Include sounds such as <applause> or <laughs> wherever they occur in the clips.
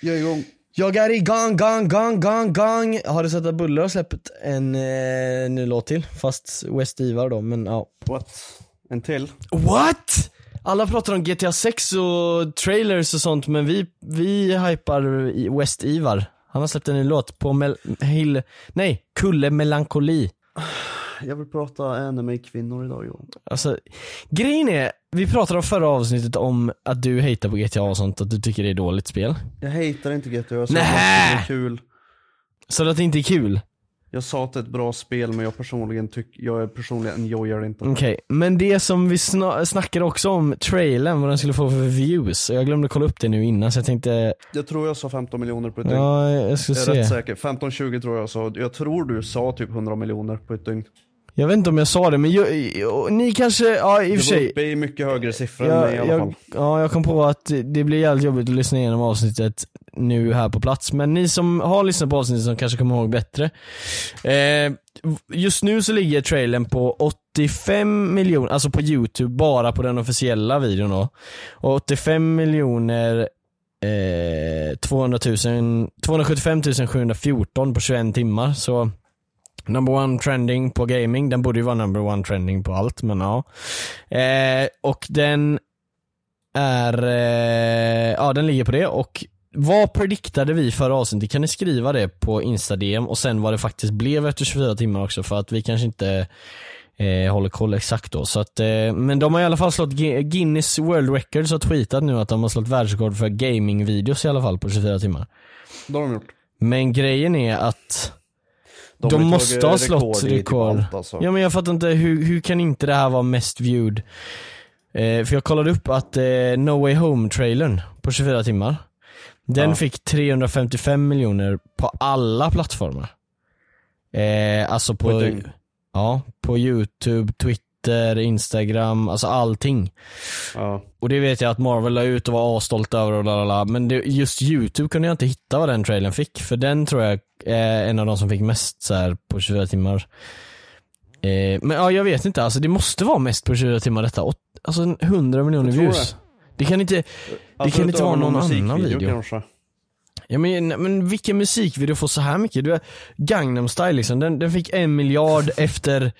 Jag är igång. Jag är igång, gång, gång, gång, gång. Har du sett att Buller har släppt en eh, ny låt till? Fast West Ivar då, men ja. What? En till? What? Alla pratar om GTA 6 och trailers och sånt, men vi, vi hypar West Ivar. Han har släppt en ny låt på Mel Hill, nej, Kulle Melankoli. Jag vill prata anime-kvinnor idag Johan. Alltså, grejen är, vi pratade om förra avsnittet om att du hatar på GTA och sånt, att du tycker det är dåligt spel. Jag hatar inte GTA, jag sa att det är kul. Så att det inte är kul? Jag sa att det är ett bra spel men jag personligen tycker, jag personligen enjoyar det inte. Okej, men det som vi sna- snackade också om trailern, vad den skulle få för views, jag glömde kolla upp det nu innan så jag tänkte, Jag tror jag sa 15 miljoner på ett dygn. ja jag ska jag är se. rätt säker. 15-20 tror jag sa. Jag tror du sa typ 100 miljoner på ett dygn. Jag vet inte om jag sa det, men jag, jag, ni kanske, ja i och Du för var sig. uppe i mycket högre siffror än Jag, mig i alla fall. ja, jag kom på att det blir jävligt jobbigt att lyssna igenom avsnittet nu här på plats, men ni som har lyssnat på avsnittet som kanske kommer ihåg bättre. Eh, just nu så ligger trailern på 85 miljoner, alltså på youtube, bara på den officiella videon då. Och 85 miljoner eh, 200 000, 275 714 på 21 timmar, så Number one trending på gaming, den borde ju vara number one trending på allt men ja. Eh, och den är, eh, ja den ligger på det och vad prediktade vi förra avsnittet? Kan ni skriva det på Insta-DM och sen vad det faktiskt blev efter 24 timmar också för att vi kanske inte eh, håller koll exakt då. Så att, eh, men de har i alla fall slått Gu- Guinness World Records har tweetat nu att de har slått världsrekord för gaming-videos i alla fall på 24 timmar. Det har de gjort. Men grejen är att De de, måste ha slått rekord typ rekord. allt, alltså. Ja men jag fattar inte, hur, hur kan inte det här vara mest viewed? Eh, för jag kollade upp att eh, No Way Home-trailern på 24 timmar, den Ja. fick 355 miljoner på alla plattformar. Eh, alltså På på, ja, på youtube, twitter, instagram, alltså allting. Ja. Och det vet jag att Marvel la ut och var asstolt över och lalala. Men det, just youtube kunde jag inte hitta vad den trailern fick. För den tror jag är en av de som fick mest så här på 24 timmar. Eh, men ja, jag vet inte. Alltså det måste vara mest på 24 timmar detta. Åt, alltså 100 miljoner views. Det. kan inte, det kan inte vara någon annan video. Kanske. Ja men, men vilken musikvideo får så här mycket? Du är Gangnam style liksom, den, den fick en miljard efter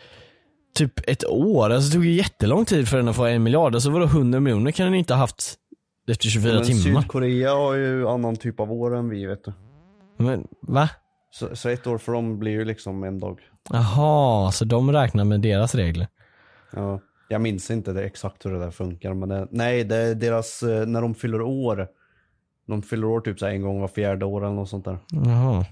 typ ett år. Alltså det tog ju jättelång tid för den att få en miljard. Alltså vadå 100 miljoner kan den inte ha haft efter 24 Men timmar? Sydkorea har ju annan typ av år än vi vet du. Men va? Så, så ett år för dem blir ju liksom en dag. Jaha, så de räknar med deras regler? Ja. Jag minns inte det, exakt hur det där funkar men det, nej det är deras, eh, när de fyller år. De fyller år typ så en gång var fjärde år eller något sånt där. Jaha.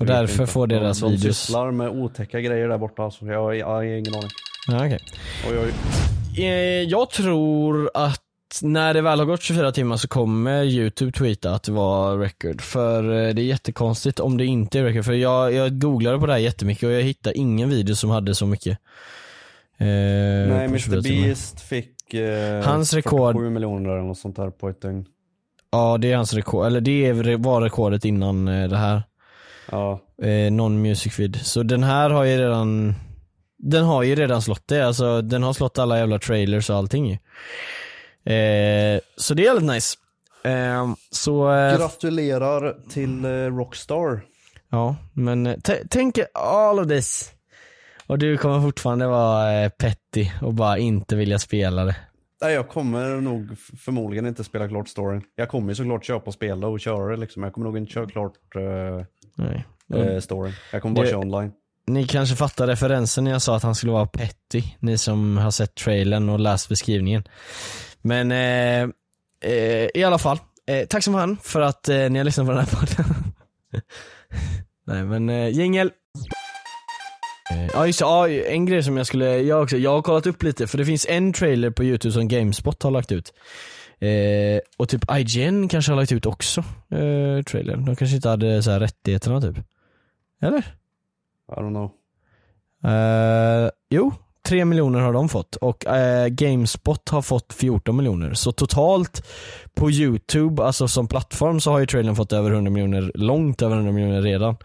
Och därför får deras de, de videos... sysslar med otäcka grejer där borta alltså. Jag, har- jag har ingen aning. Ja, okej. Oj, oj. Eh, jag tror att när det väl har gått 24 timmar så kommer youtube tweeta att det var record. För eh, det är jättekonstigt om det inte är record. För jag, jag googlade på det här jättemycket och jag hittade ingen video som hade så mycket. Eh, Nej, på 24 Mr. Beast fick eh, Hans rekord- 47 miljoner eller något sånt där på ett dygn. Ja det är hans rekord, eller det var rekordet innan eh, det här. Ja, Eh, non music vid. Så den här har ju redan Den har ju redan slått det, alltså den har slått alla jävla trailers och allting ju. eh, Så det är jävligt nice. Eh, så, eh, gratulerar till eh, Rockstar. ja men eh, tänk all of this. Och du kommer fortfarande vara eh, petty och bara inte vilja spela det. Nej jag kommer nog förmodligen inte spela klart storyn. Jag kommer ju såklart köpa och spela och köra det liksom. Jag kommer nog inte köra klart eh, Nej. eh, storyn. Jag kommer bara Det- köra online. Ni kanske fattar referensen när jag sa att han skulle vara petty, ni som har sett trailern och läst beskrivningen. Men eh, eh, i alla fall, eh, tack som fan för att eh, ni har lyssnat på den här podden. <laughs> Nej men eh, jingel. Eh, Ja just ja, en grej som jag skulle, jag också, jag har kollat upp lite för det finns en trailer på youtube som Gamespot har lagt ut. Eh, och typ IGN kanske har lagt ut också, eh, trailern. De kanske inte hade så här rättigheterna typ. Eller? I don't know. Eh, jo, 3 miljoner har de fått och eh, Gamespot har fått 14 miljoner. Så totalt på YouTube, alltså som plattform så har ju trailern fått över 100 miljoner, långt över 100 miljoner redan.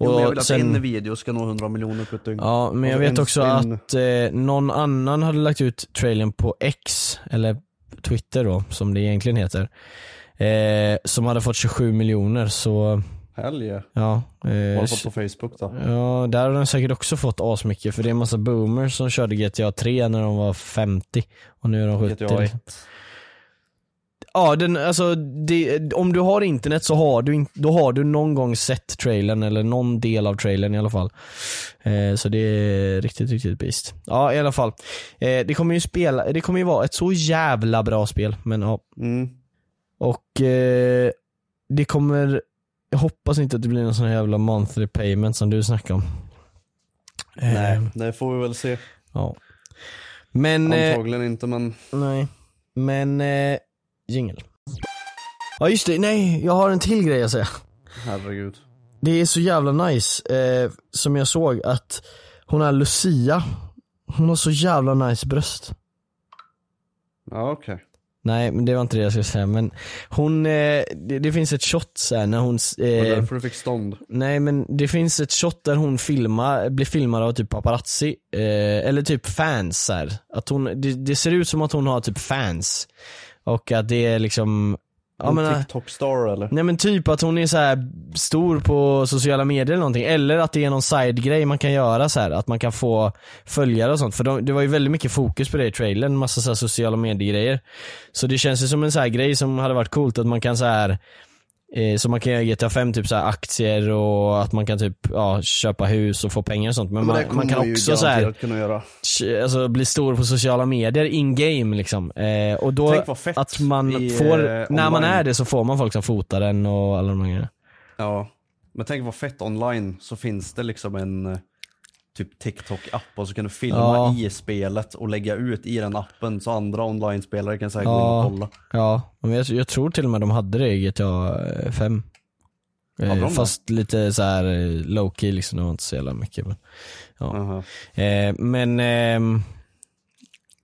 Jo, men jag vill att sen- en video ska nå 100 miljoner på ett dygn. Ja, men jag Alltså, vet en också spin- att eh, någon annan hade lagt ut trailern på X, eller Twitter då, som det egentligen heter. Eh, som hade fått 27 miljoner så, Helge. ja. Vad har Eh, du fått på Facebook då? Ja, där har de säkert också fått asmycket för det är en massa boomers som körde GTA 3 när de var 50 och nu är de 70. GTA 1. Ja, den, alltså, det, om du har internet så har du, in, då har du någon gång sett trailern eller någon del av trailern i alla fall. Eh, så det är riktigt, riktigt beast. Ja, i alla fall. Eh, det kommer ju spela, det kommer ju vara ett så jävla bra spel, men ja. Mm. Och eh, det kommer, jag hoppas inte att det blir någon sån här jävla monthly payment som du snackade om. Eh, Nej, det får vi väl se. Ja. Men, eh, Antagligen inte men nej. Men, eh, jingel. Ja just det, nej jag har en till grej att säga. herregud. Det är så jävla nice, eh, som jag såg att hon är Lucia, hon har så jävla nice bröst. Ja okej. Nej men det var inte det jag skulle säga men hon, eh, det, det finns ett shot så här när hon, Det var eh, därför du fick stånd. Nej men det finns ett shot där hon filmar, blir filmad av typ paparazzi, eh, eller typ fans här. Att hon, det, det ser ut som att hon har typ fans. Och att det är liksom, ja En men, TikTok-star eller? nej men typ att hon är så här stor på sociala medier eller någonting. Eller att det är någon side-grej man kan göra så här. att man kan få följare och sånt. För de, det var ju väldigt mycket fokus på det i trailern, massa så sociala medier-grejer. Så det känns ju som en så här grej som hade varit coolt att man kan så här Eh, så man kan göra GTA 5 typ så aktier och att man kan typ ja, köpa hus och få pengar och sånt. Men, Men man, kan också så här, alltså, bli stor på sociala medier in game liksom. Eh, och då att man i, får, eh, när man är det så får man folk som fotar den och alla de här grejerna. Ja. Men tänk vad fett online så finns det liksom en eh, typ TikTok-app och så kan du filma Ja. i spelet och lägga ut i den appen så andra online-spelare kan säga gå in Ja. och kolla. Ja, men jag, jag tror till och med de hade det i GTA 5. Hade de Eh, det? fast lite så här eh, low key liksom, det var inte så jävla mycket. Men, ja. Aha. Eh, men ehm,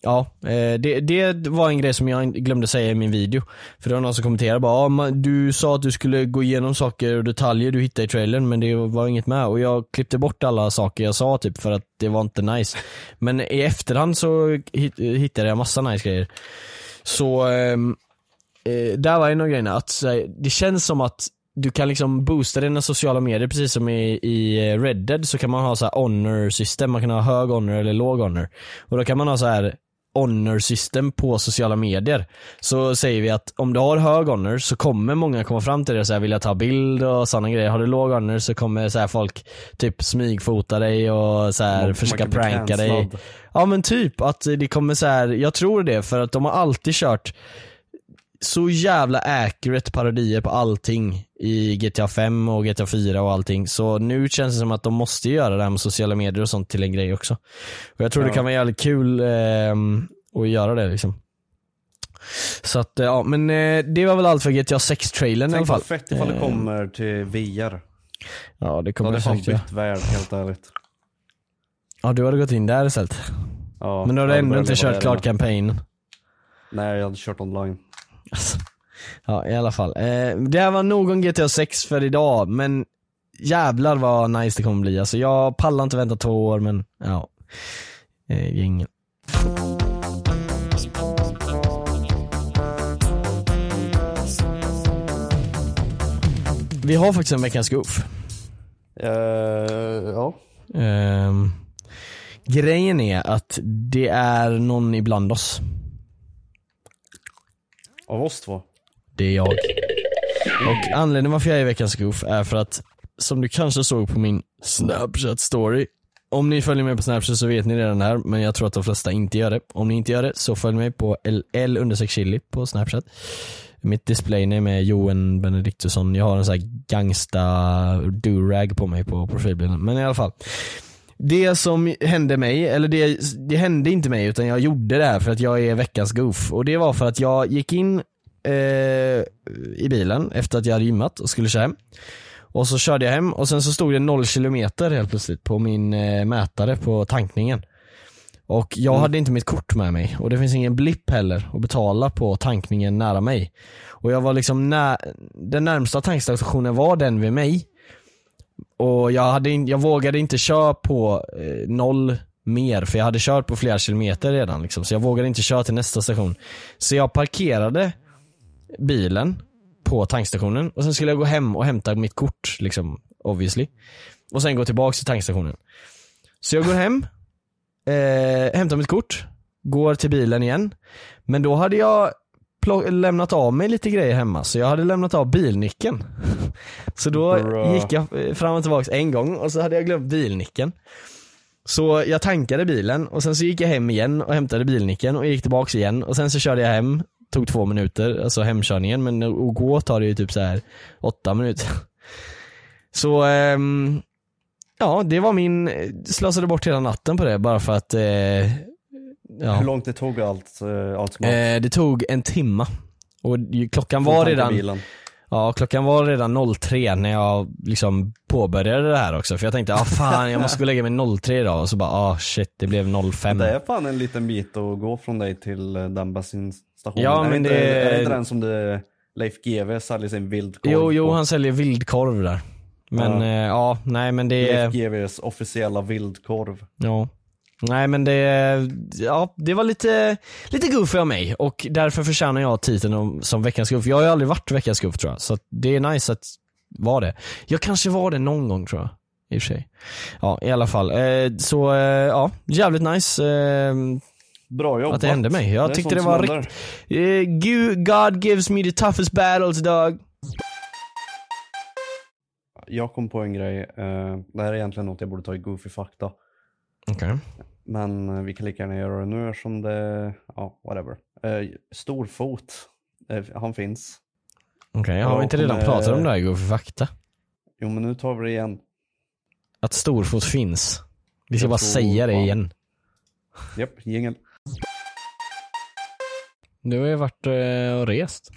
Ja, eh, det, det var en grej som jag glömde säga i min video. För det var någon som kommenterade bara, ah, du sa att du skulle gå igenom saker och detaljer du hittade i trailern men det var inget med. Och jag klippte bort alla saker jag sa typ för att det var inte nice. Men i efterhand så hittade jag massa nice grejer. Så ehm, eh, där var en av grejerna, att det känns som att du kan liksom boosta dina sociala medier precis som i, i eh, Red Dead så kan man ha så här honor system, man kan ha hög honor eller låg honor. Och då kan man ha så här honor system på sociala medier. Så säger vi att om du har hög honor så kommer många komma fram till dig och säga vilja ta bild och sådana grejer. Har du låg honor så kommer så här folk typ smygfota dig och så här Man- försöka man pranka dig. Ja men typ att det kommer så här, jag tror det för att de har alltid kört så jävla accurate parodier på allting i GTA 5 och GTA 4 och allting. Så nu känns det som att de måste göra det här med sociala medier och sånt till en grej också. Och jag tror det Ja. kan vara jävligt kul ehm, att göra det liksom. Så att eh, ja, men eh, det var väl allt för GTA 6-trailern i alla Tänk fall. vad fett ifall det Eh, kommer till VR. Ja det kommer hade det säkert göra. bytt värld helt ärligt. Ja du hade gått in där istället. Ja, Men du jag ändå inte kört klart kampanjen. Nej, jag hade kört online. Alltså, ja i alla fall. Eh, det här var nog om GTA 6 för idag men jävlar vad nice det kommer bli. Alltså jag pallar inte vänta två år men ja. Eh, gängen. Vi har faktiskt en veckans goof. Eh, ja. Ehm, grejen är att det är någon ibland oss. Av oss två. Det är jag. Och anledningen varför jag är veckans goof är för att, som du kanske såg på min snapchat story, om ni följer mig på snapchat så vet ni redan det här, men jag tror att de flesta inte gör det. Om ni inte gör det så följ mig på L understreck chili på snapchat. Mitt displayname är Johan Benediktusson, jag har en sån här gangsta durag på mig på profilbilden. Men i alla fall. Det som hände mig, eller det, det hände inte mig utan jag gjorde det här för att jag är veckans goof. Och det var för att jag gick in eh, i bilen efter att jag hade gymmat och skulle köra hem. Och så körde jag hem och sen så stod det 0 kilometer helt plötsligt på min eh, mätare på tankningen. Och jag hade inte mitt kort med mig och det finns ingen blipp heller att betala på tankningen nära mig. Och jag var liksom nä den närmsta tankstationen var den vid mig. Och jag, hade in, jag vågade inte köra på eh, noll mer för jag hade kört på flera kilometer redan liksom, så jag vågade inte köra till nästa station. Så jag parkerade bilen på tankstationen och sen skulle jag gå hem och hämta mitt kort liksom, obviously. Och sen gå tillbaks till tankstationen. Så jag går hem, eh, hämtar mitt kort, går till bilen igen. Men då hade jag lämnat av mig lite grejer hemma, så jag hade lämnat av bilnyckeln. <laughs> Så då Bra. gick jag fram och tillbaks en gång och så hade jag glömt bilnyckeln. Så jag tankade bilen och sen så gick jag hem igen och hämtade bilnyckeln och gick tillbaks igen och sen så körde jag hem, tog två minuter, alltså hemkörningen, men att gå tar det ju typ så här åtta minuter. <laughs> Så ehm, ja, det var min, slösade bort hela natten på det bara för att eh, ja. Hur långt det tog allt, eh, allt som allt? Eh, det tog en timma. Och klockan var redan, bilen. ja klockan var redan 03 när jag liksom påbörjade det här också. För jag tänkte, ah fan jag måste gå och lägga mig 03 idag. Och så bara, ah shit det blev 05. Det är fan en liten bit att gå från dig till eh, den bensinstationen. Ja, är men inte, det- är det inte den som det Leif GW säljer sin vildkorv Jo, jo på? han säljer vildkorv där. Men Ja. ja, ja nej men det, Leif GWs officiella vildkorv. ja. Nej men det, ja det var lite, lite goofy av mig och därför förtjänar jag titeln om- som veckans goof. Jag har ju aldrig varit veckans goof tror jag, så det är nice att vara det. Jag kanske var det någon gång tror jag, i och för sig. Ja i alla fall, eh, så eh, ja, jävligt nice. Eh, Bra jobbat. Att det hände mig. Jag är tyckte det var Gu- God gives me the toughest battles dog. Jag kom på en grej. det här är egentligen något jag borde ta i Goofy fakta. Okej. Men eh, vi kan lika gärna göra det nu eftersom det, ja whatever. Uh, Storfot, eh, han finns. Okej, har Ja, vi inte redan kommer- pratat om det här för fakta? Jo men nu tar vi det igen. Att storfot finns. Vi ska Jag bara säga det fan. igen. Japp, jingel. Du har ju varit eh, och rest.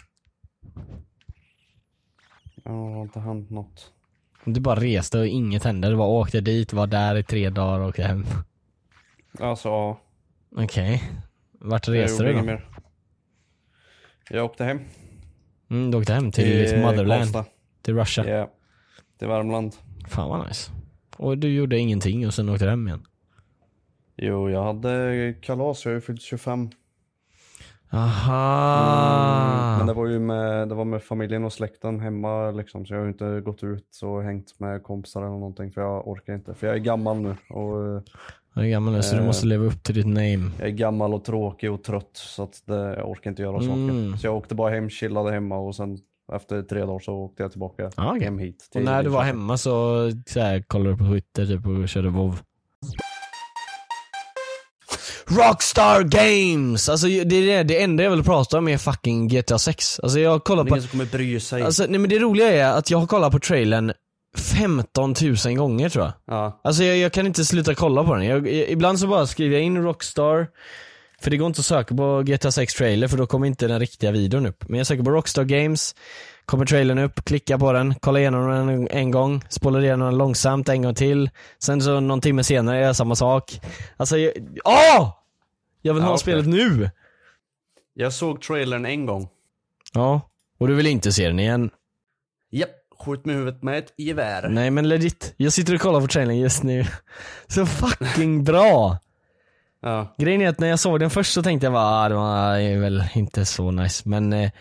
Ja, det har inte hänt något. Du bara reste och inget hände. Du bara åkte dit, var där i tre dagar och åkte hem. Alltså ja, Okej. Vart jag reste du då? mer. Jag åkte hem. Mm, du åkte hem till till ditt motherland. Karlstad. Till Russia. Ja, till Värmland. Fan vad nice. Och du gjorde ingenting och sen åkte du hem igen. Jo, jag hade kalas, jag har ju fyllt 25. Aha. Men det var ju med, det var med familjen och släkten hemma liksom, så jag har ju inte gått ut och hängt med kompisar eller någonting för jag orkar inte. För jag är gammal nu och eh, Jag är gammal nu så du Eh. måste leva upp till ditt name. jag är gammal och tråkig och trött så att det, jag orkar inte göra Mm. saker. Så jag åkte bara hem, chillade hemma och sen efter tre dagar så åkte jag tillbaka Ah, okej. hem hit. Och när du var hemma så, så här, kollade du på Twitter typ och körde WoW Rockstar Games! Alltså det, är det, det enda jag vill prata om är fucking GTA 6. Alltså jag kollar på, ingen som kommer bry sig. alltså nej men det roliga är att jag har kollat på trailern 15 000 gånger tror jag. ja. Alltså jag, jag kan inte sluta kolla på den. Jag, i- ibland så bara skriver jag in Rockstar, för det går inte att söka på GTA 6 trailer för då kommer inte den riktiga videon upp. Men jag söker på Rockstar Games, kommer trailern upp, klickar på den, kollar igenom den en, en gång, spolar igenom den långsamt en gång till. Sen så någon timme senare gör jag samma sak. Alltså, jag, åh! Jag vill Ja, ha okej. spelet nu! Jag såg trailern en gång. Ja. Och du vill inte se den igen? Japp, skjut med huvudet med ett gevär. Nej men legit, jag sitter och kollar på trailern just nu. <laughs> Så fucking bra! Ja. Grejen är att när jag såg den först så tänkte jag bara, ah, det var väl inte så nice men eh,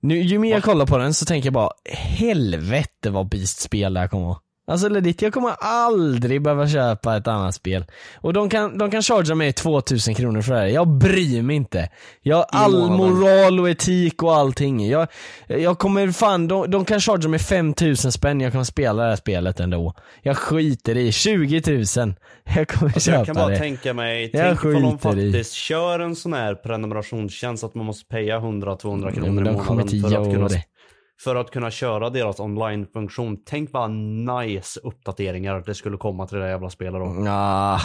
nu, ju mer jag kollar på den så tänker jag bara, helvete vad beast-spel det här kommer vara. Alltså legit, jag kommer aldrig behöva köpa ett annat spel. Och de kan, de kan charga mig 2000 kronor för det här. Jag bryr mig inte. Jag har all moral och etik och allting. Jag, jag kommer fan, de, de kan charga mig 5000 spänn, jag kommer spela det här spelet ändå. Jag skiter i 20 000. Jag kommer Alltså köpa jag kan bara det. tänka mig, Jag tänk ifall de skiter i. faktiskt kör en sån här prenumerationstjänst att man måste paya 100-200 kronor i månaden för att, kunna, det. För att kunna köra deras online-funktion. Tänk vad nice uppdateringar det skulle komma till det där jävla spelet då. Ja,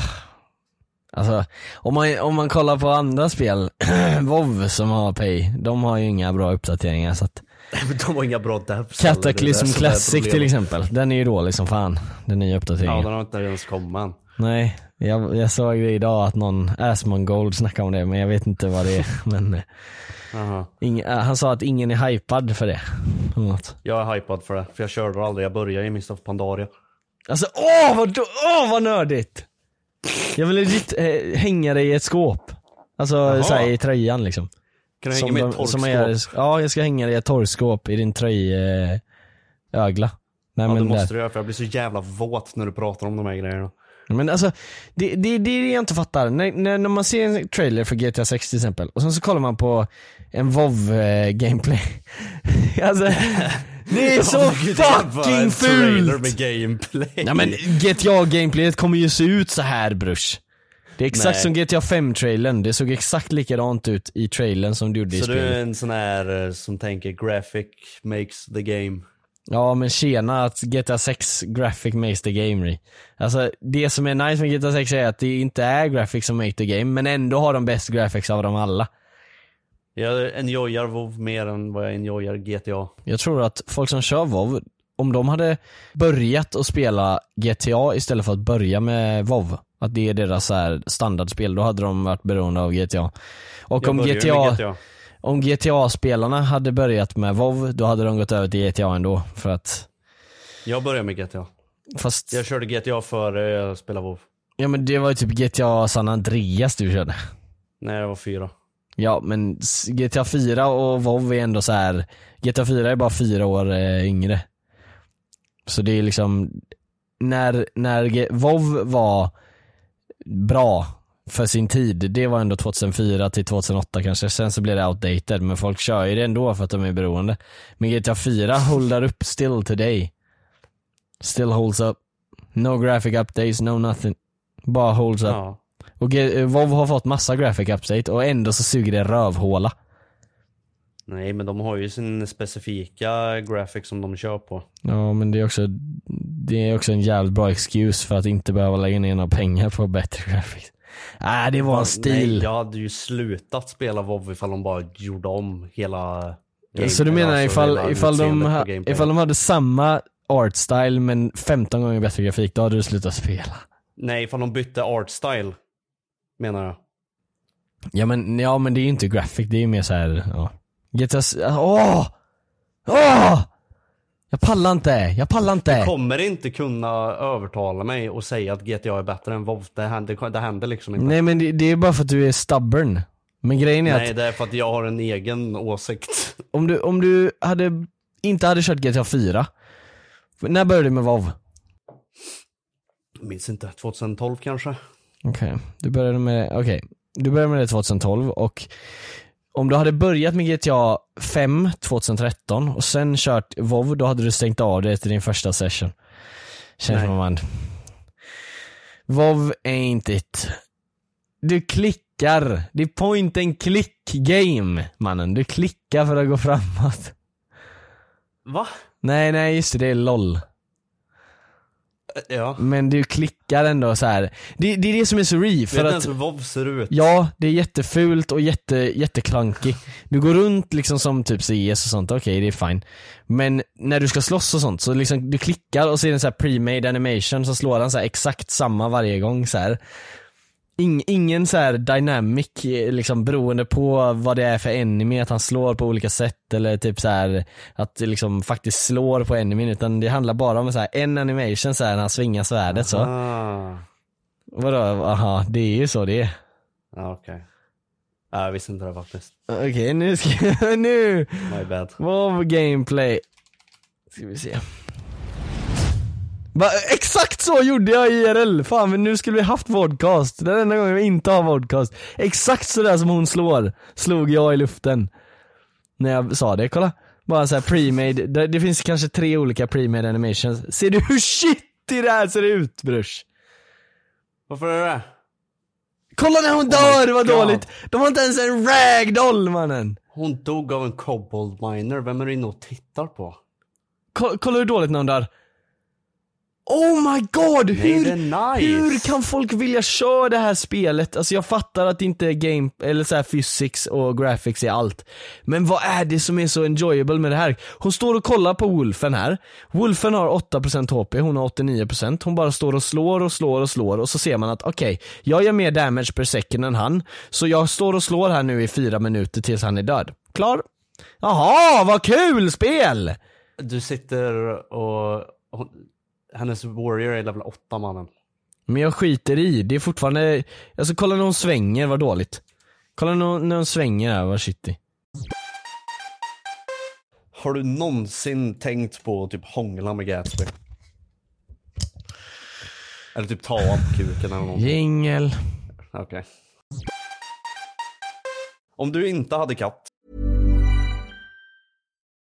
alltså om man, om man kollar på andra spel, <clears throat> WoW som har Pay, de har ju inga bra uppdateringar så att <laughs> de har inga bra devs. Cataclysm Classic till exempel, den är ju dålig som fan, den nya Ja, uppdateringen. den har inte ens kommit än. Nej, jag, jag såg det idag att någon Asmongold snackade om det men jag vet inte vad det är. <laughs> men eh, Aha. ing, äh, han sa att ingen är hypad för det. Jag är hypad för det, för jag körde aldrig. Jag började i Mist of Pandaria. Alltså åh vad, åh vad nördigt! Jag vill legit eh, hänga dig i ett skåp. Alltså såhär i tröjan liksom. Kan du hänga med ett de- som torkskåp? gör, Ja, jag ska hänga dig i ett torrskåp i din tröjögla. Nej Ja, det men måste där. du göra för jag blir så jävla våt när du pratar om de här grejerna. Men alltså, det, det, det är det jag inte fattar. När, när, när man ser en trailer för GTA 6 till exempel, och sen så kollar man på en WoW eh, gameplay. <laughs> alltså, det är <laughs> så fucking fult! med gameplay. Ja men GTA gameplayet kommer ju se ut så här brush. Det är exakt Nej. som GTA 5 trailern, det såg exakt likadant ut i trailern som det gjorde i Så du spelet. är en sån här eh, som tänker graphic makes the game. Ja men tjena att GTA 6 graphic makes the game Ray. Alltså det som är nice med GTA 6 är att det inte är graphics som make the game, men ändå har de bäst graphics av dem alla. Jag enjoyar WoW mer än vad jag enjoyar GTA. Jag tror att folk som kör WoW, om de hade börjat att spela GTA istället för att börja med WoW, att det är deras så här standardspel, då hade de varit beroende av GTA. Och Jag om GTA, GTA. Om GTA-spelarna hade börjat med WoW, då hade de gått över till GTA ändå. För att, Jag börjar med GTA. fast, Jag körde GTA före jag spelade WoW. ja men det var ju typ GTA San Andreas du körde. Nej, det var fyra. Ja men GTA 4 och WoW är ändå så här. GTA 4 är bara fyra år eh, yngre. Så det är liksom, när, när WoW var bra för sin tid, det var ändå 2004 till 2008 kanske, sen så blev det outdated men folk kör ju det ändå för att de är beroende. Men GTA 4 håller upp still today. Still holds up. No graphic updates, no nothing. Bara holds up. Ja. Och G- eh, WoW har fått massa graphic update och ändå så suger det rövhåla. Nej, men de har ju sin specifika graphic som de kör på. Ja men det är också, det är också en jävligt bra excuse för att inte behöva lägga ner några pengar på bättre graphics. Nej det var en stil. Nej, jag hade ju slutat spela WoW ifall de bara gjorde om hela så du gameplay, menar alltså ifall, ifall, de, ha, gameplay. ifall de hade samma art style men 15 gånger bättre grafik, då hade du slutat spela. Nej, ifall de bytte art style. Menar jag. Ja men, ja men det är ju inte graphic, det är ju mer så här, ja. GTA, åh! Åh! Jag pallar inte, jag pallar inte. Kommer inte kunna övertala mig och säga att GTA är bättre än WoW. Det händer, det händer liksom inte. Nej men det, det är bara för att du är stubborn. Men grejen är Nej, att det är för att jag har en egen åsikt. <laughs> om du, om du hade, inte hade kört GTA 4, när började du med WoW? Minns inte, 2012 kanske? Okej, du började med, okej. Du började med det 2012 och om du hade börjat med GTA 5 2013 och sen kört WoW, då hade du stängt av det till din första session. Känns som man. WoW ain't it. Du klickar. Det är point and click game mannen. Du klickar för att gå framåt. Va? Nej nej just det, det är LOL. Ja. Men du klickar ändå så här. Det, det är det som är så re, Vet för du att ens hur WoW ser ut? Ja, det är jättefult och jätte, jätteklankig. Du går runt liksom som typ CS och sånt, okej det är fine. Men när du ska slåss och sånt så liksom du klickar och så är det en så här pre-made animation så slår han så exakt samma varje gång så här. Ing, ingen så här dynamic liksom beroende på vad det är för enemy, att han slår på olika sätt eller typ så här att det liksom faktiskt slår på enemyn utan det handlar bara om så här en animation så här när han svingar svärdet så. Ah. Vadå, aha, det är ju så det är. Ja okej. Ja, Jag visste inte det faktiskt. Okej nu ska <laughs> nu, My bad. vad gameplay? Ska vi se. Va, exakt så gjorde jag i IRL! Fan men nu skulle vi haft vodcast, den enda gången vi inte har vodcast. Exakt sådär som hon slår, slog jag i luften. När jag sa det, kolla. Bara såhär pre-made, det, det finns kanske tre olika pre-made animations. Ser du hur shitty det här ser ut brors? Varför är det det? Kolla när hon Oh dör, vad God. dåligt! De har inte ens en ragdoll mannen! Hon dog av en kobold miner, vem är du inne och tittar på? Ko- kolla hur dåligt någon där. Oh my god! Hur, nice. hur kan folk vilja köra det här spelet? Alltså jag fattar att inte är game, eller så här physics och graphics är allt. Men vad är det som är så enjoyable med det här? Hon står och kollar på Wolfen här. Wolfen har 8% HP, hon har 89%. Hon bara står och slår och slår och slår och så ser man att okej, jag gör mer damage per second än han. Så jag står och slår här nu i fyra minuter tills han är död. Klar? Jaha, vad kul spel! Du sitter och... Hennes warrior är level 8 mannen. Men jag skiter i, det är fortfarande, alltså kolla när hon svänger, vad dåligt. Kolla när hon, när hon svänger här, vad shitty. Har du någonsin tänkt på att typ hångla med Gatsby? Eller typ ta av kuken eller någonting? Jingel. Okej. Om du inte hade katt,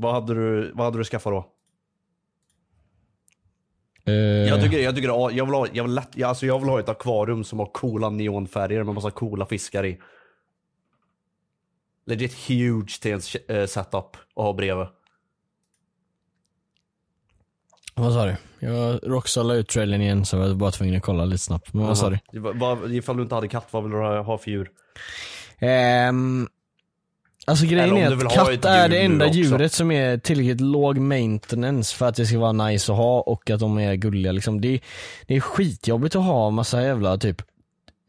Vad hade du, vad hade du skaffat då? Eh, Jag tycker, jag tycker jag vill ha, jag vill, jag, alltså jag vill ha ett akvarium som har coola neonfärger med massa coola fiskar i. Legit huge till en eh, setup att ha bredvid. Vad sa du? Jag la ut trailern igen så jag var bara tvungen att kolla lite snabbt. Men vad sa du? Ifall du inte hade katt, vad vill du ha för djur? Ehm, alltså grejen är att katt är det enda djuret som är tillräckligt låg maintenance för att det ska vara nice att ha och att de är gulliga liksom. Det, det är skitjobbigt att ha massa jävla typ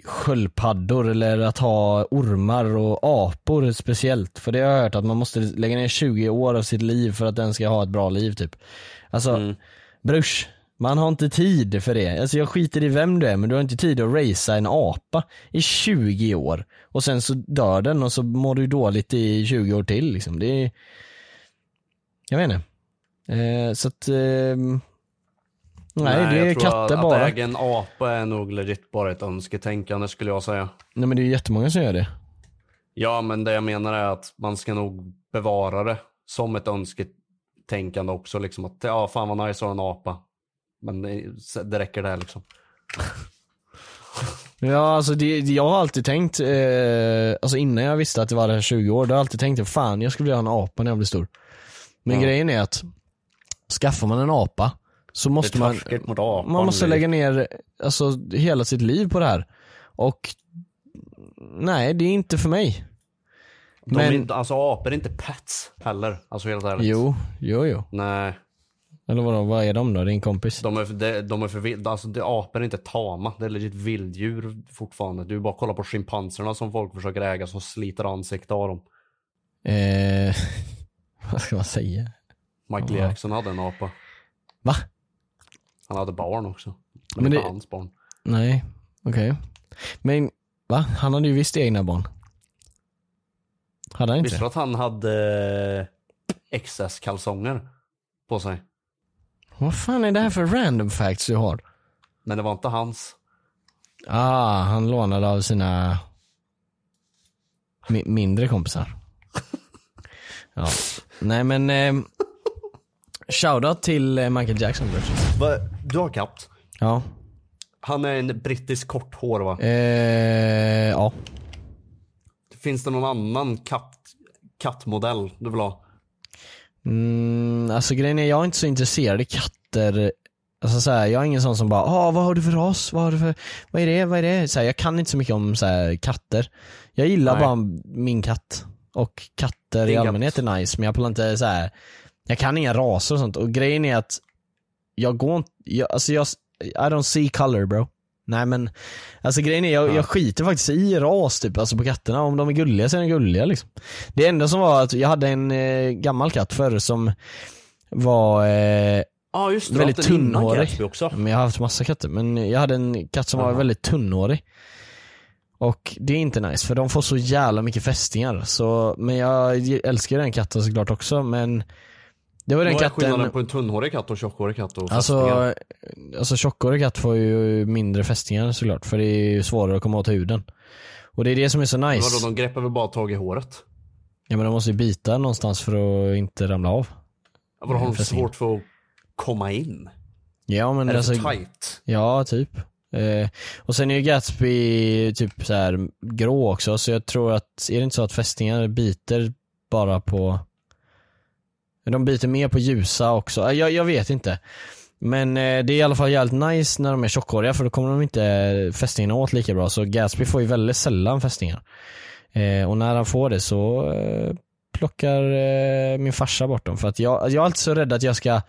sköldpaddor eller att ha ormar och apor speciellt. För det har jag hört att man måste lägga ner 20 år av sitt liv för att den ska ha ett bra liv typ. Alltså, Mm. brors, man har inte tid för det. Alltså jag skiter i vem du är men du har inte tid att racea en apa i 20 år. Och sen så dör den och så mår du dåligt i 20 år till liksom. Det är... Jag vet inte. Eh, så att... ehm, nej, det är katter att, bara. Att äga en apa är nog legit bara ett önsketänkande skulle jag säga. Nej men det är ju jättemånga som gör det. Ja, men det jag menar är att man ska nog bevara det som ett önsketänkande också. Liksom att ja, fan vad nice att ha en apa. Men det, räcker där liksom. <laughs> Ja alltså det, jag har alltid tänkt, eh, alltså innan jag visste att det var det här 20 år, då har jag alltid tänkt fan jag skulle vilja ha en apa när jag blir stor. Men Ja. grejen är att skaffar man en apa så måste man, apan. man måste lägga ner alltså, hela sitt liv på det här. Och nej det är inte för mig. De men- är inte, alltså apor är inte pets heller. Alltså helt ärligt. Jo, jo jo. Nej, Eller vadå, vad är de då? Din kompis? de är, de, de är för vild, alltså det, apor är inte tama. Det är legit vilddjur fortfarande. Du bara kolla på schimpanserna som folk försöker äga som sliter ansikte av dem. Eh, <laughs> vad ska man säga? Michael Ja. Jackson hade en apa. Va? Han hade barn också. Men, Men inte det- hans barn. Nej, okej. Men, va? Han hade ju visst egna barn. Hade han inte Visste du att han hade XS-kalsonger på sig? Vad fan är det här för random facts du har? Men det var inte hans. Ah, han lånade av sina mi- mindre kompisar. <laughs> Ja. Nej men, eh, shoutout till eh, Michael Jackson. Va? Du har katt? Ja. Han är en brittisk korthår va? Eh, ja. Finns det någon annan katt, kattmodell du vill ha? Mm, alltså grejen är, jag är inte så intresserad i katter. Alltså så här, jag är ingen sån som bara, ah, vad har du för ras? Vad har du för, vad är det? Vad är det? Så här, jag kan inte så mycket om så här, katter. Jag gillar Nej. bara min katt. Och katter i katt. allmänhet är nice, men jag pallar inte så här. jag kan inga raser och sånt. Och grejen är att jag går inte, jag, alltså jag, I don't see color bro. Nej men, alltså grejen är jag, jag skiter faktiskt i ras typ, alltså på katterna. Om de är gulliga så är de gulliga liksom. Det enda som var att jag hade en eh, gammal katt förr som var eh, Ja just det, väldigt tunnhårig. Också. Men jag har haft massa katter, men jag hade en katt som var Jaha. väldigt tunnhårig. Och det är inte nice för de får så jävla mycket fästingar. Så, men jag älskar den katten såklart också men det var den Vad är katten skillnaden på en tunnhårig katt och tjockhårig katt och Alltså, fästingar? alltså tjockhårig katt får ju mindre fästingar såklart för det är ju svårare att komma åt huden. Och det är det som är så nice. Vadå, de greppar väl bara tag i håret? Ja men de måste ju bita någonstans för att inte ramla av. Ja, Vadå, har de Fästingar. svårt för att komma in? Ja men Är det alltså, för tight? Ja, typ. Eh, och sen är ju Gatsby typ så här grå också, så jag tror att, är det inte så att fästingar biter bara på De biter mer på ljusa också, Eh, jag, jag vet inte. Men eh, det är i alla fall jävligt nice när de är tjockhåriga för då kommer de inte fästingarna åt lika bra. Så Gatsby får ju väldigt sällan fästingar. Eh, och när han får det så eh, plockar min farsa bort dem. För att jag, jag är alltid så rädd att jag ska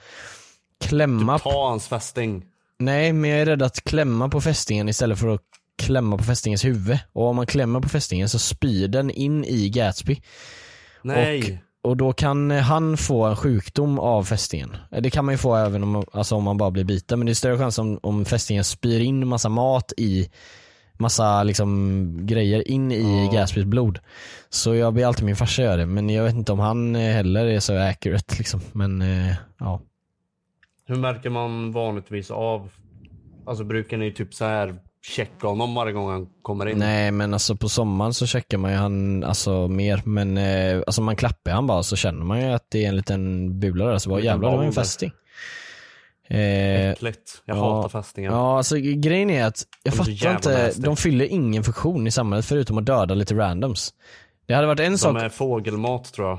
klämma Typ ta hans fästing. Nej, men jag är rädd att klämma på fästingen istället för att klämma på fästingens huvud. Och om man klämmer på fästingen så spyr den in i Gatsby. Nej. Och då kan han få en sjukdom av fästingen. Det kan man ju få även om, alltså om man bara blir biten. Men det är större chans om, om fästingen spyr in massa mat i massa liksom grejer in i Ja. Gatsbys blod. Så jag ber alltid min farsa göra det. Men jag vet inte om han eh, heller är så accurate liksom. Men eh, ja. Hur märker man vanligtvis av, alltså brukar ni typ så här checka honom varje gång han kommer in? Nej men alltså på sommaren så checkar man ju han alltså mer men eh, alltså man klappar han bara så känner man ju att det är en liten bula där så bara jävlar det var en fästing. Eh, Äckligt. Jag ja. hatar fästingar. ja alltså grejen är att jag De fattar inte, nasty. de fyller ingen funktion i samhället förutom att döda lite randoms. Det hade varit en De sak, är fågelmat tror jag.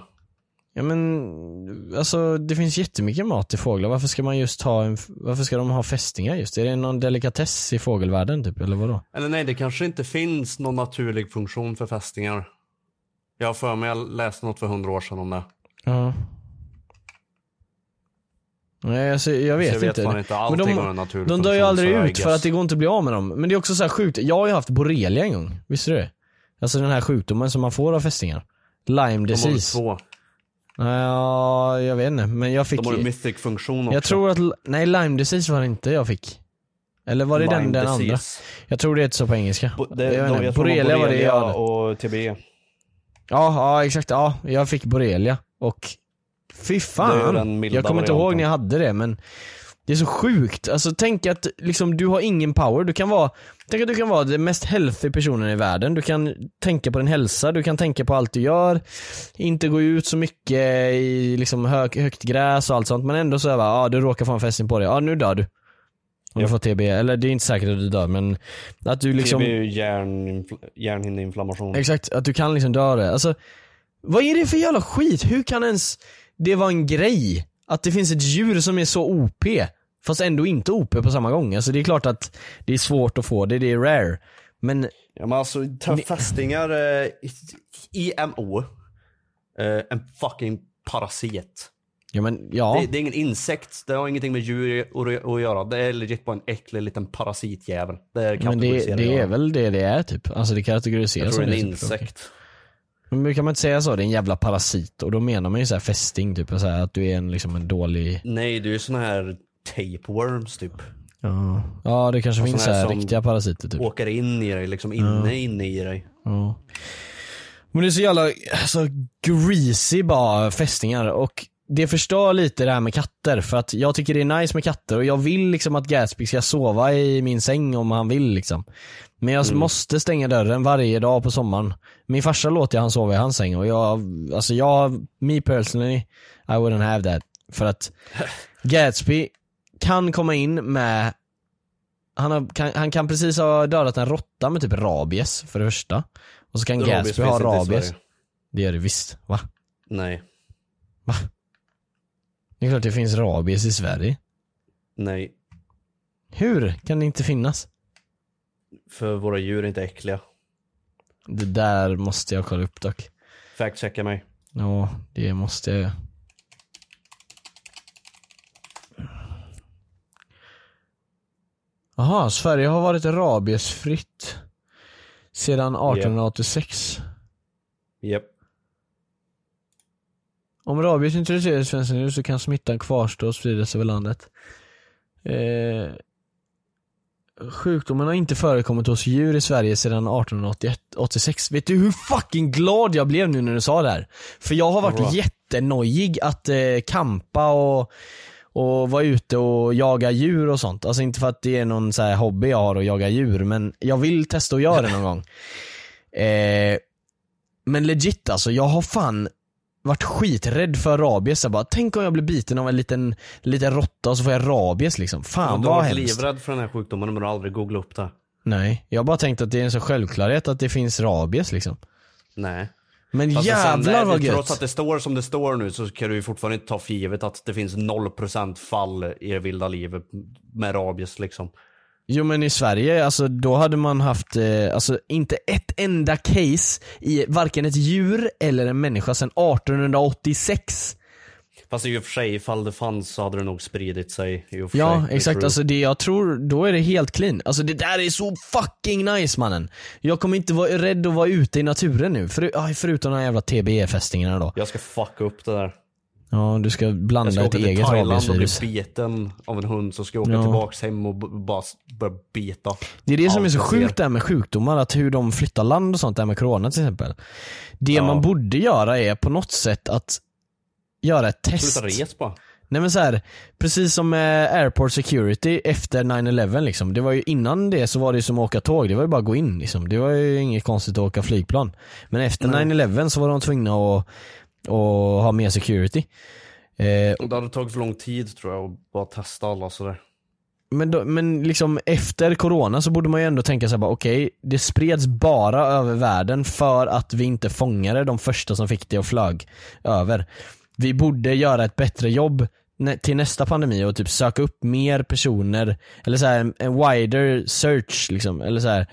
Ja men alltså det finns jättemycket mat till fåglar, varför ska man just ha en, varför ska de ha fästingar just? Är det någon delikatess i fågelvärlden typ eller vadå? Eller nej, det kanske inte finns någon naturlig funktion för fästingar. Jag har för mig, jag läste något för hundra år sedan om det. Ja. Nej alltså jag vet, jag vet inte. inte, Men de, de dör ju aldrig ut för att det går inte att bli av med dem. Men det är också så här sjukt, jag har ju haft borrelia en gång, visste du det? Alltså den här sjukdomen som man får av fästingar. Lyme De har disease. två. Ja, jag vet inte men jag fick De har en mythic funktion också. Jag tror att, nej Lyme disease var det inte jag fick. Eller var det den, Lyme den andra? disease. Jag tror det heter så på engelska. Bo- det, jag inte. jag borrelia var det jag hade. och TBE. Ja, ja exakt, ja jag fick borrelia och fy är fan. den Jag kommer inte ihåg när jag hade det men det är så sjukt. Alltså tänk att liksom, du har ingen power. Du kan vara, tänk att du kan vara den mest healthy personen i världen. Du kan tänka på din hälsa, du kan tänka på allt du gör. Inte gå ut så mycket i liksom hög, högt gräs och allt sånt. Men ändå så är det bara, du råkar få en fästing på dig. Ja nu dör du. Om du Ja. får TB. Eller det är inte säkert att du dör men att du liksom TBE är ju hjärn, hjärnhinneinflammation. Exakt, att du kan liksom dö det. Alltså, vad är det för jävla skit? Hur kan ens det vara en grej? Att det finns ett djur som är så OP, fast ändå inte OP på samma gång. Alltså det är klart att det är svårt att få det, det är rare. Men Ja men alltså, ta fästingar, eh, IMO, eh, en fucking parasit. ja men ja. Det, det är ingen insekt, det har ingenting med djur att- göra. Det är legit bara en äcklig liten parasitjävel. Det är men det, det är jag. väl det det är typ. Alltså det kategoriseras Jag tror som det är en det. typ. Okej. insekt. Men brukar man inte säga så? Det är en jävla parasit. Och då menar man ju så här fästing typ. Så här, att du är en, liksom en dålig... Nej, det är sån här tapeworms typ. Ja, ja det kanske Och finns så här riktiga parasiter typ. Åker in i dig, liksom inne, inne i dig. Ja. Men det är så jävla alltså, greasy bara fästingar och det förstör lite det här med katter för att jag tycker det är nice med katter och jag vill liksom att Gatsby ska sova i min säng om han vill liksom. Men jag måste stänga dörren varje dag på sommaren. Min farsa låter han sova i hans säng och jag, alltså jag, me personally, I wouldn't have that. För att <laughs> Gatsby kan komma in med han, har, kan, han kan precis ha dödat en råtta med typ rabies för det första. Och så kan Rabies Gatsby ha rabies. Det gör det visst, va? Nej, Det är klart det finns rabies i Sverige. nej. Hur kan det inte finnas? För våra djur är inte äckliga. Det där måste jag kolla upp dock. Fact-checka mig. Ja, det måste jag. Jaha, Sverige har varit rabiesfritt sedan 1886. Japp. Om rabies introduceras i svensk nu så kan smittan kvarstå och spridas över landet. Eh, sjukdomen har inte förekommit hos djur i Sverige sedan 1886. Vet du hur fucking glad jag blev nu när du sa det här? För jag har varit Vadå? jättenojig att eh, kampa och, och vara ute och jaga djur och sånt. Alltså inte för att det är någon så här hobby jag har att jaga djur, men jag vill testa att göra det någon gång. <laughs> Eh, men legit alltså, jag har fan varit skiträdd för rabies. Jag bara, tänk om jag blir biten av en liten, liten råtta och så får jag rabies liksom. Fan du har vad varit hemskt. livrädd för den här sjukdomen men du har aldrig googlat upp det. Nej, jag har bara tänkt att det är en så självklarhet att det finns rabies liksom. Nej. Men Fast jävlar vad Trots gött. att det står som det står nu så kan du ju fortfarande inte ta för givet att det finns 0% fall i det vilda livet med rabies liksom. Jo men i Sverige, alltså då hade man haft, eh, alltså inte ett enda case i varken ett djur eller en människa sedan 1886. Fast i och för sig, ifall det fanns så hade det nog spridit sig. I och för Ja sig. Exakt, alltså det jag tror, då är det helt clean. Alltså det där är så fucking nice mannen. Jag kommer inte vara rädd att vara ute i naturen nu, för, aj, förutom de här jävla TBE-fästingarna då. Jag ska fucka upp det där. Ja, du ska Jag blanda ska ett åka till eget Thailand och bli rabiesvirus. biten av en hund så ska jag åka Ja. tillbaks hem och bara börja bita. Det är det som är så jag sjukt där med sjukdomar, att hur de flyttar land och sånt där med corona till exempel. Det Ja. man borde göra är på något sätt att göra ett test. Sluta res bara. Nej men så här, precis som med airport security efter 9-11 liksom. Det var ju innan det så var det ju som att åka tåg, det var ju bara att gå in liksom. Det var ju inget konstigt att åka flygplan. Men efter 9-11 så var de tvungna att, att ha mer security. Eh, Och det hade tagit för lång tid tror jag att bara testa alla sådär. Men, då, men liksom efter corona så borde man ju ändå tänka bara okej, det spreds bara över världen för att vi inte fångade de första som fick det och flög över. Vi borde göra ett bättre jobb till nästa pandemi och typ söka upp mer personer, eller så här, en wider search liksom, eller så här.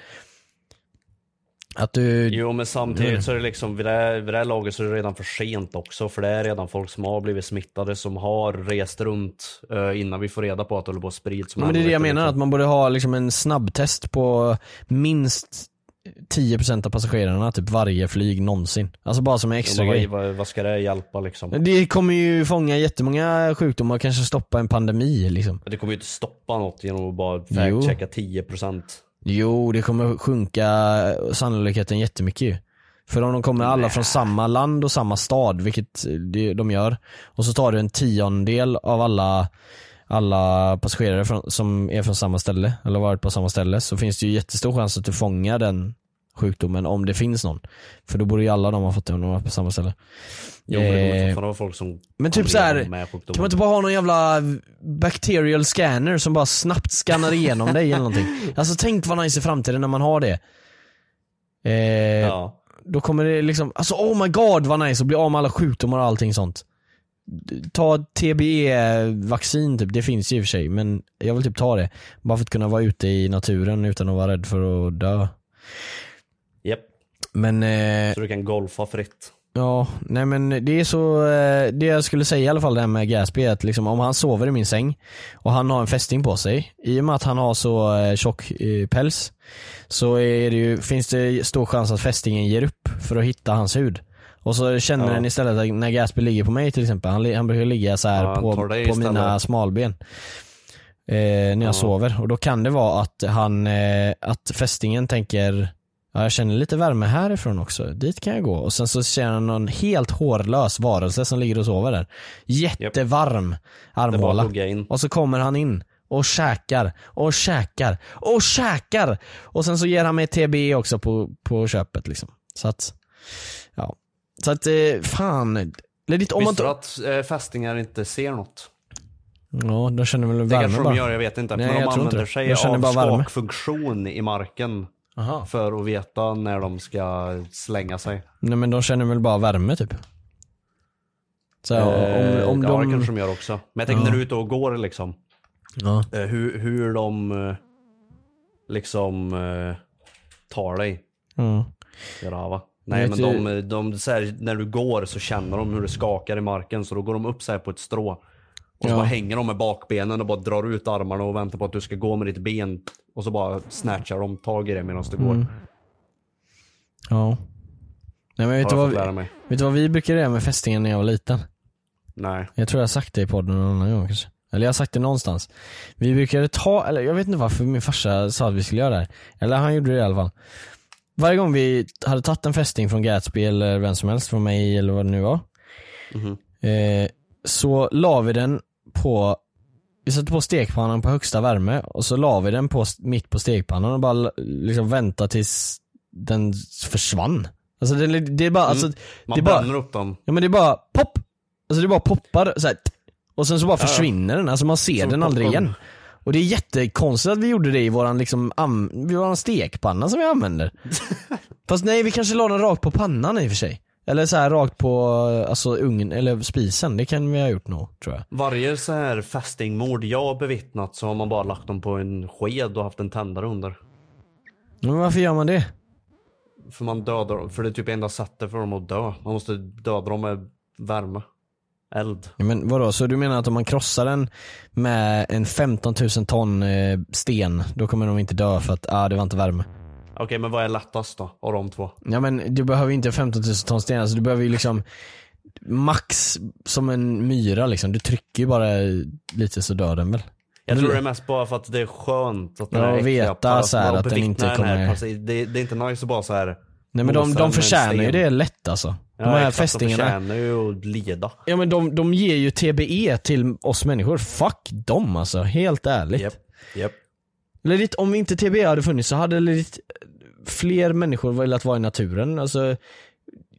Att du, Jo men samtidigt Mm. så är det liksom, vid det, här, vid det här laget så är det redan för sent också. För det är redan folk som har blivit smittade som har rest runt eh, innan vi får reda på att det håller på att sprids. men det är det jag menar, att liksom. man borde ha liksom en snabbtest på minst 10% av passagerarna typ varje flyg någonsin. Alltså bara som en extra Ja, grej. vad, vad, ska det hjälpa liksom? Det kommer ju fånga jättemånga sjukdomar och kanske stoppa en pandemi liksom. Det kommer ju inte stoppa något genom att bara Jo. fact-checka 10%. Jo, det kommer sjunka sannolikheten jättemycket ju. För om de kommer alla från samma land och samma stad, vilket det- de gör, och så tar du en tiondel av alla, alla passagerare från, som är från samma ställe, eller varit på samma ställe, så finns det ju jättestor chans att du fångar den sjukdomen om det finns någon. För då borde ju alla de ha fått det om de var på samma ställe. Jo men det Eh, vara folk som men typ kan så här, leva med sjukdomen. Kan man inte bara ha någon jävla bacterial scanner som bara snabbt scannar igenom dig eller någonting? <laughs> Alltså tänk vad nice i framtiden när man har det. Eh, Ja. Då kommer det liksom, alltså oh my god vad nice att bli av med alla sjukdomar och allting sånt. Ta TBE-vaccin typ, det finns ju i och för sig men jag vill typ ta det. Bara för att kunna vara ute i naturen utan att vara rädd för att dö. Men eh, Så du kan golfa fritt. Ja, nej men det är så, eh, det jag skulle säga i alla fall det här med Gatsby är att liksom om han sover i min säng och han har en fästing på sig, i och med att han har så eh, tjock eh, päls så det ju, finns det stor chans att fästingen ger upp för att hitta hans hud. Och så känner Ja. den istället att när Gatsby ligger på mig till exempel, han, han brukar ligga så här Ja, på, på mina smalben. Eh, när jag Ja. sover och då kan det vara att han, eh, att fästingen tänker Ja, jag känner lite värme härifrån också, dit kan jag gå. Och sen så känner han någon helt hårlös varelse som ligger och sover där. Jättevarm Det armhåla. Och så kommer han in och käkar, och käkar, och käkar! Och sen så ger han mig TB också på, på köpet liksom. Så att, ja. Så att, eh, fan. Ledigt, om man Visste du att eh, fästingar inte ser något? Ja, de känner väl Det värme kanske bara. de gör, jag vet inte. Nej, men de jag använder det. sig De av skakfunktion i marken. Aha. För att veta när de ska slänga sig. Nej men de känner väl bara värme typ. Så Eh, om, om ja, de... det kanske de gör också. Men jag tänker Ja. när du är ute och går liksom. Ja. Eh, hur, hur de eh, liksom eh, tar dig. Ja. Grava. Nej Vet men de, de så här, när du går så känner de hur det skakar i marken så då går de upp så här på ett strå. Och så Ja. bara hänger de med bakbenen och bara drar ut armarna och väntar på att du ska gå med ditt ben. Och så bara snatchar de tag i det medan du går. Mm. Ja. Nej men vet du, vad, mig. vet du vad vi brukade göra med fästingen när jag var liten? Nej. Jag tror jag har sagt det i podden någon annan gång kanske. Eller jag har sagt det någonstans. Vi brukade ta, eller jag vet inte varför min farsa sa att vi skulle göra det här. Eller han gjorde det i alla fall. Varje gång vi hade tagit en fästing från Gatsby eller vem som helst, från mig eller vad det nu var. Mhm. Eh, så la vi den på, vi satte på stekpannan på högsta värme och så la vi den på, mitt på stekpannan och bara liksom vänta tills den försvann. Alltså det, det är bara, alltså, Mm. Man det är bara, bränner upp dem. Ja men det är bara pop! Alltså det bara poppar så här, och sen så bara Ja, försvinner den, alltså man ser Som den aldrig popcorn. igen. Och det är jättekonstigt att vi gjorde det i våran liksom, am, våran stekpanna som vi använder. <laughs> Fast nej vi kanske la den rakt på pannan i och för sig. Eller så här rakt på alltså ugnen, eller spisen, det kan vi ha gjort nog tror jag. Varje så här fästingmord jag har bevittnat så har man bara lagt dem på en sked och haft en tändare under. Men varför gör man det? För man dödar dem, för det är typ enda sättet för dem att dö. Man måste döda dem med värme. Eld. Ja, men vadå, så du menar att om man krossar den med en 15 000 ton eh, sten, då kommer de inte dö för att, ah, det var inte värme? Okej men vad är lättast då av de två? Ja men du behöver inte 15 000 ton sten, alltså du behöver ju liksom max som en myra liksom. Du trycker ju bara lite så dör den väl? Jag tror det är mest bara för att det är skönt att den Ja, äckliga veta så här att den inte den kommer- paras- det, det är inte nice att bara så här. Nej men de, de förtjänar ju det lätt alltså. De Ja, här fästingarna. De förtjänar ju att leda. Ja men de, de ger ju TBE till oss människor. Fuck dem alltså, helt ärligt. Japp, japp. Legit, om inte TBE hade funnits så hade legit fler människor velat vara i naturen. Alltså,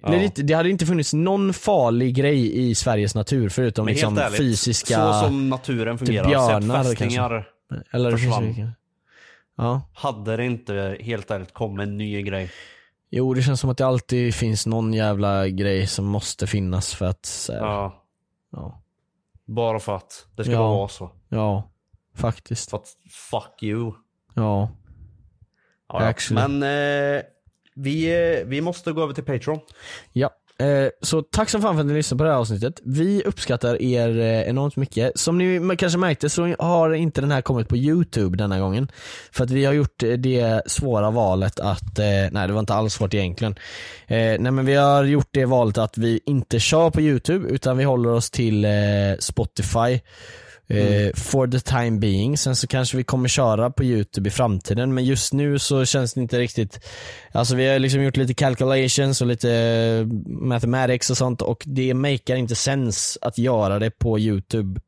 Ja. det hade inte funnits någon farlig grej i Sveriges natur förutom Men liksom ärligt, fysiska... så som naturen fungerar, björnar sätt fästingar Eller försvann. Ja. Hade det inte helt ärligt kommit en ny grej. Jo det känns som att det alltid finns någon jävla grej som måste finnas för att här, Ja, ja. bara för att det ska Ja. bara vara så. ja, faktiskt. För att fuck you. Ja. Ja. Men eh, vi, eh, vi måste gå över till Patreon. Ja, eh, så tack så fan för att ni lyssnade på det här avsnittet. Vi uppskattar er eh, enormt mycket. Som ni kanske märkte så har inte den här kommit på YouTube denna gången. För att vi har gjort det svåra valet att, eh, nej det var inte alls svårt egentligen. Eh, nej men vi har gjort det valet att vi inte kör på YouTube utan vi håller oss till Spotify. Eh, for the time being. Sen så kanske vi kommer köra på YouTube i framtiden men just nu så känns det inte riktigt Alltså vi har liksom gjort lite calculations och lite eh, mathematics och sånt och det makar inte sens att göra det på YouTube.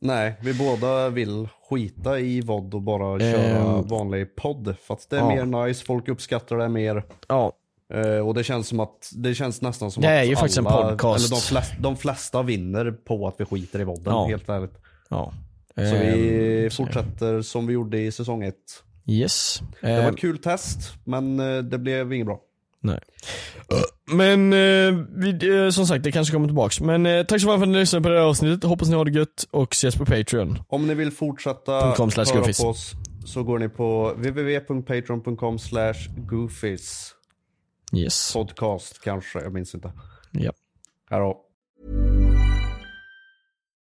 Nej, vi båda vill skita i VOD och bara köra Ehm. vanlig podd. För att det är Ja. mer nice, folk uppskattar det mer. Ja, Eh, och det känns som att, det känns nästan som Det att alla, podcast. Eller de, flest, de flesta vinner på att vi skiter i vodden, Ja. helt ärligt. Ja. Så vi Ehm, fortsätter som vi gjorde i säsong ett. Yes. Det var Ehm, ett kul test, men eh, det blev inget bra. Nej. Men eh, vi, eh, som sagt, det kanske kommer tillbaks. Men tack så mycket för att ni lyssnade på det här avsnittet. Hoppas ni har det gött och ses på Patreon. Om ni vill fortsätta höra på oss så går ni på www.patreon.com slash goofies. Yes. Podcast kanske, jag minns inte. Ja. Här då.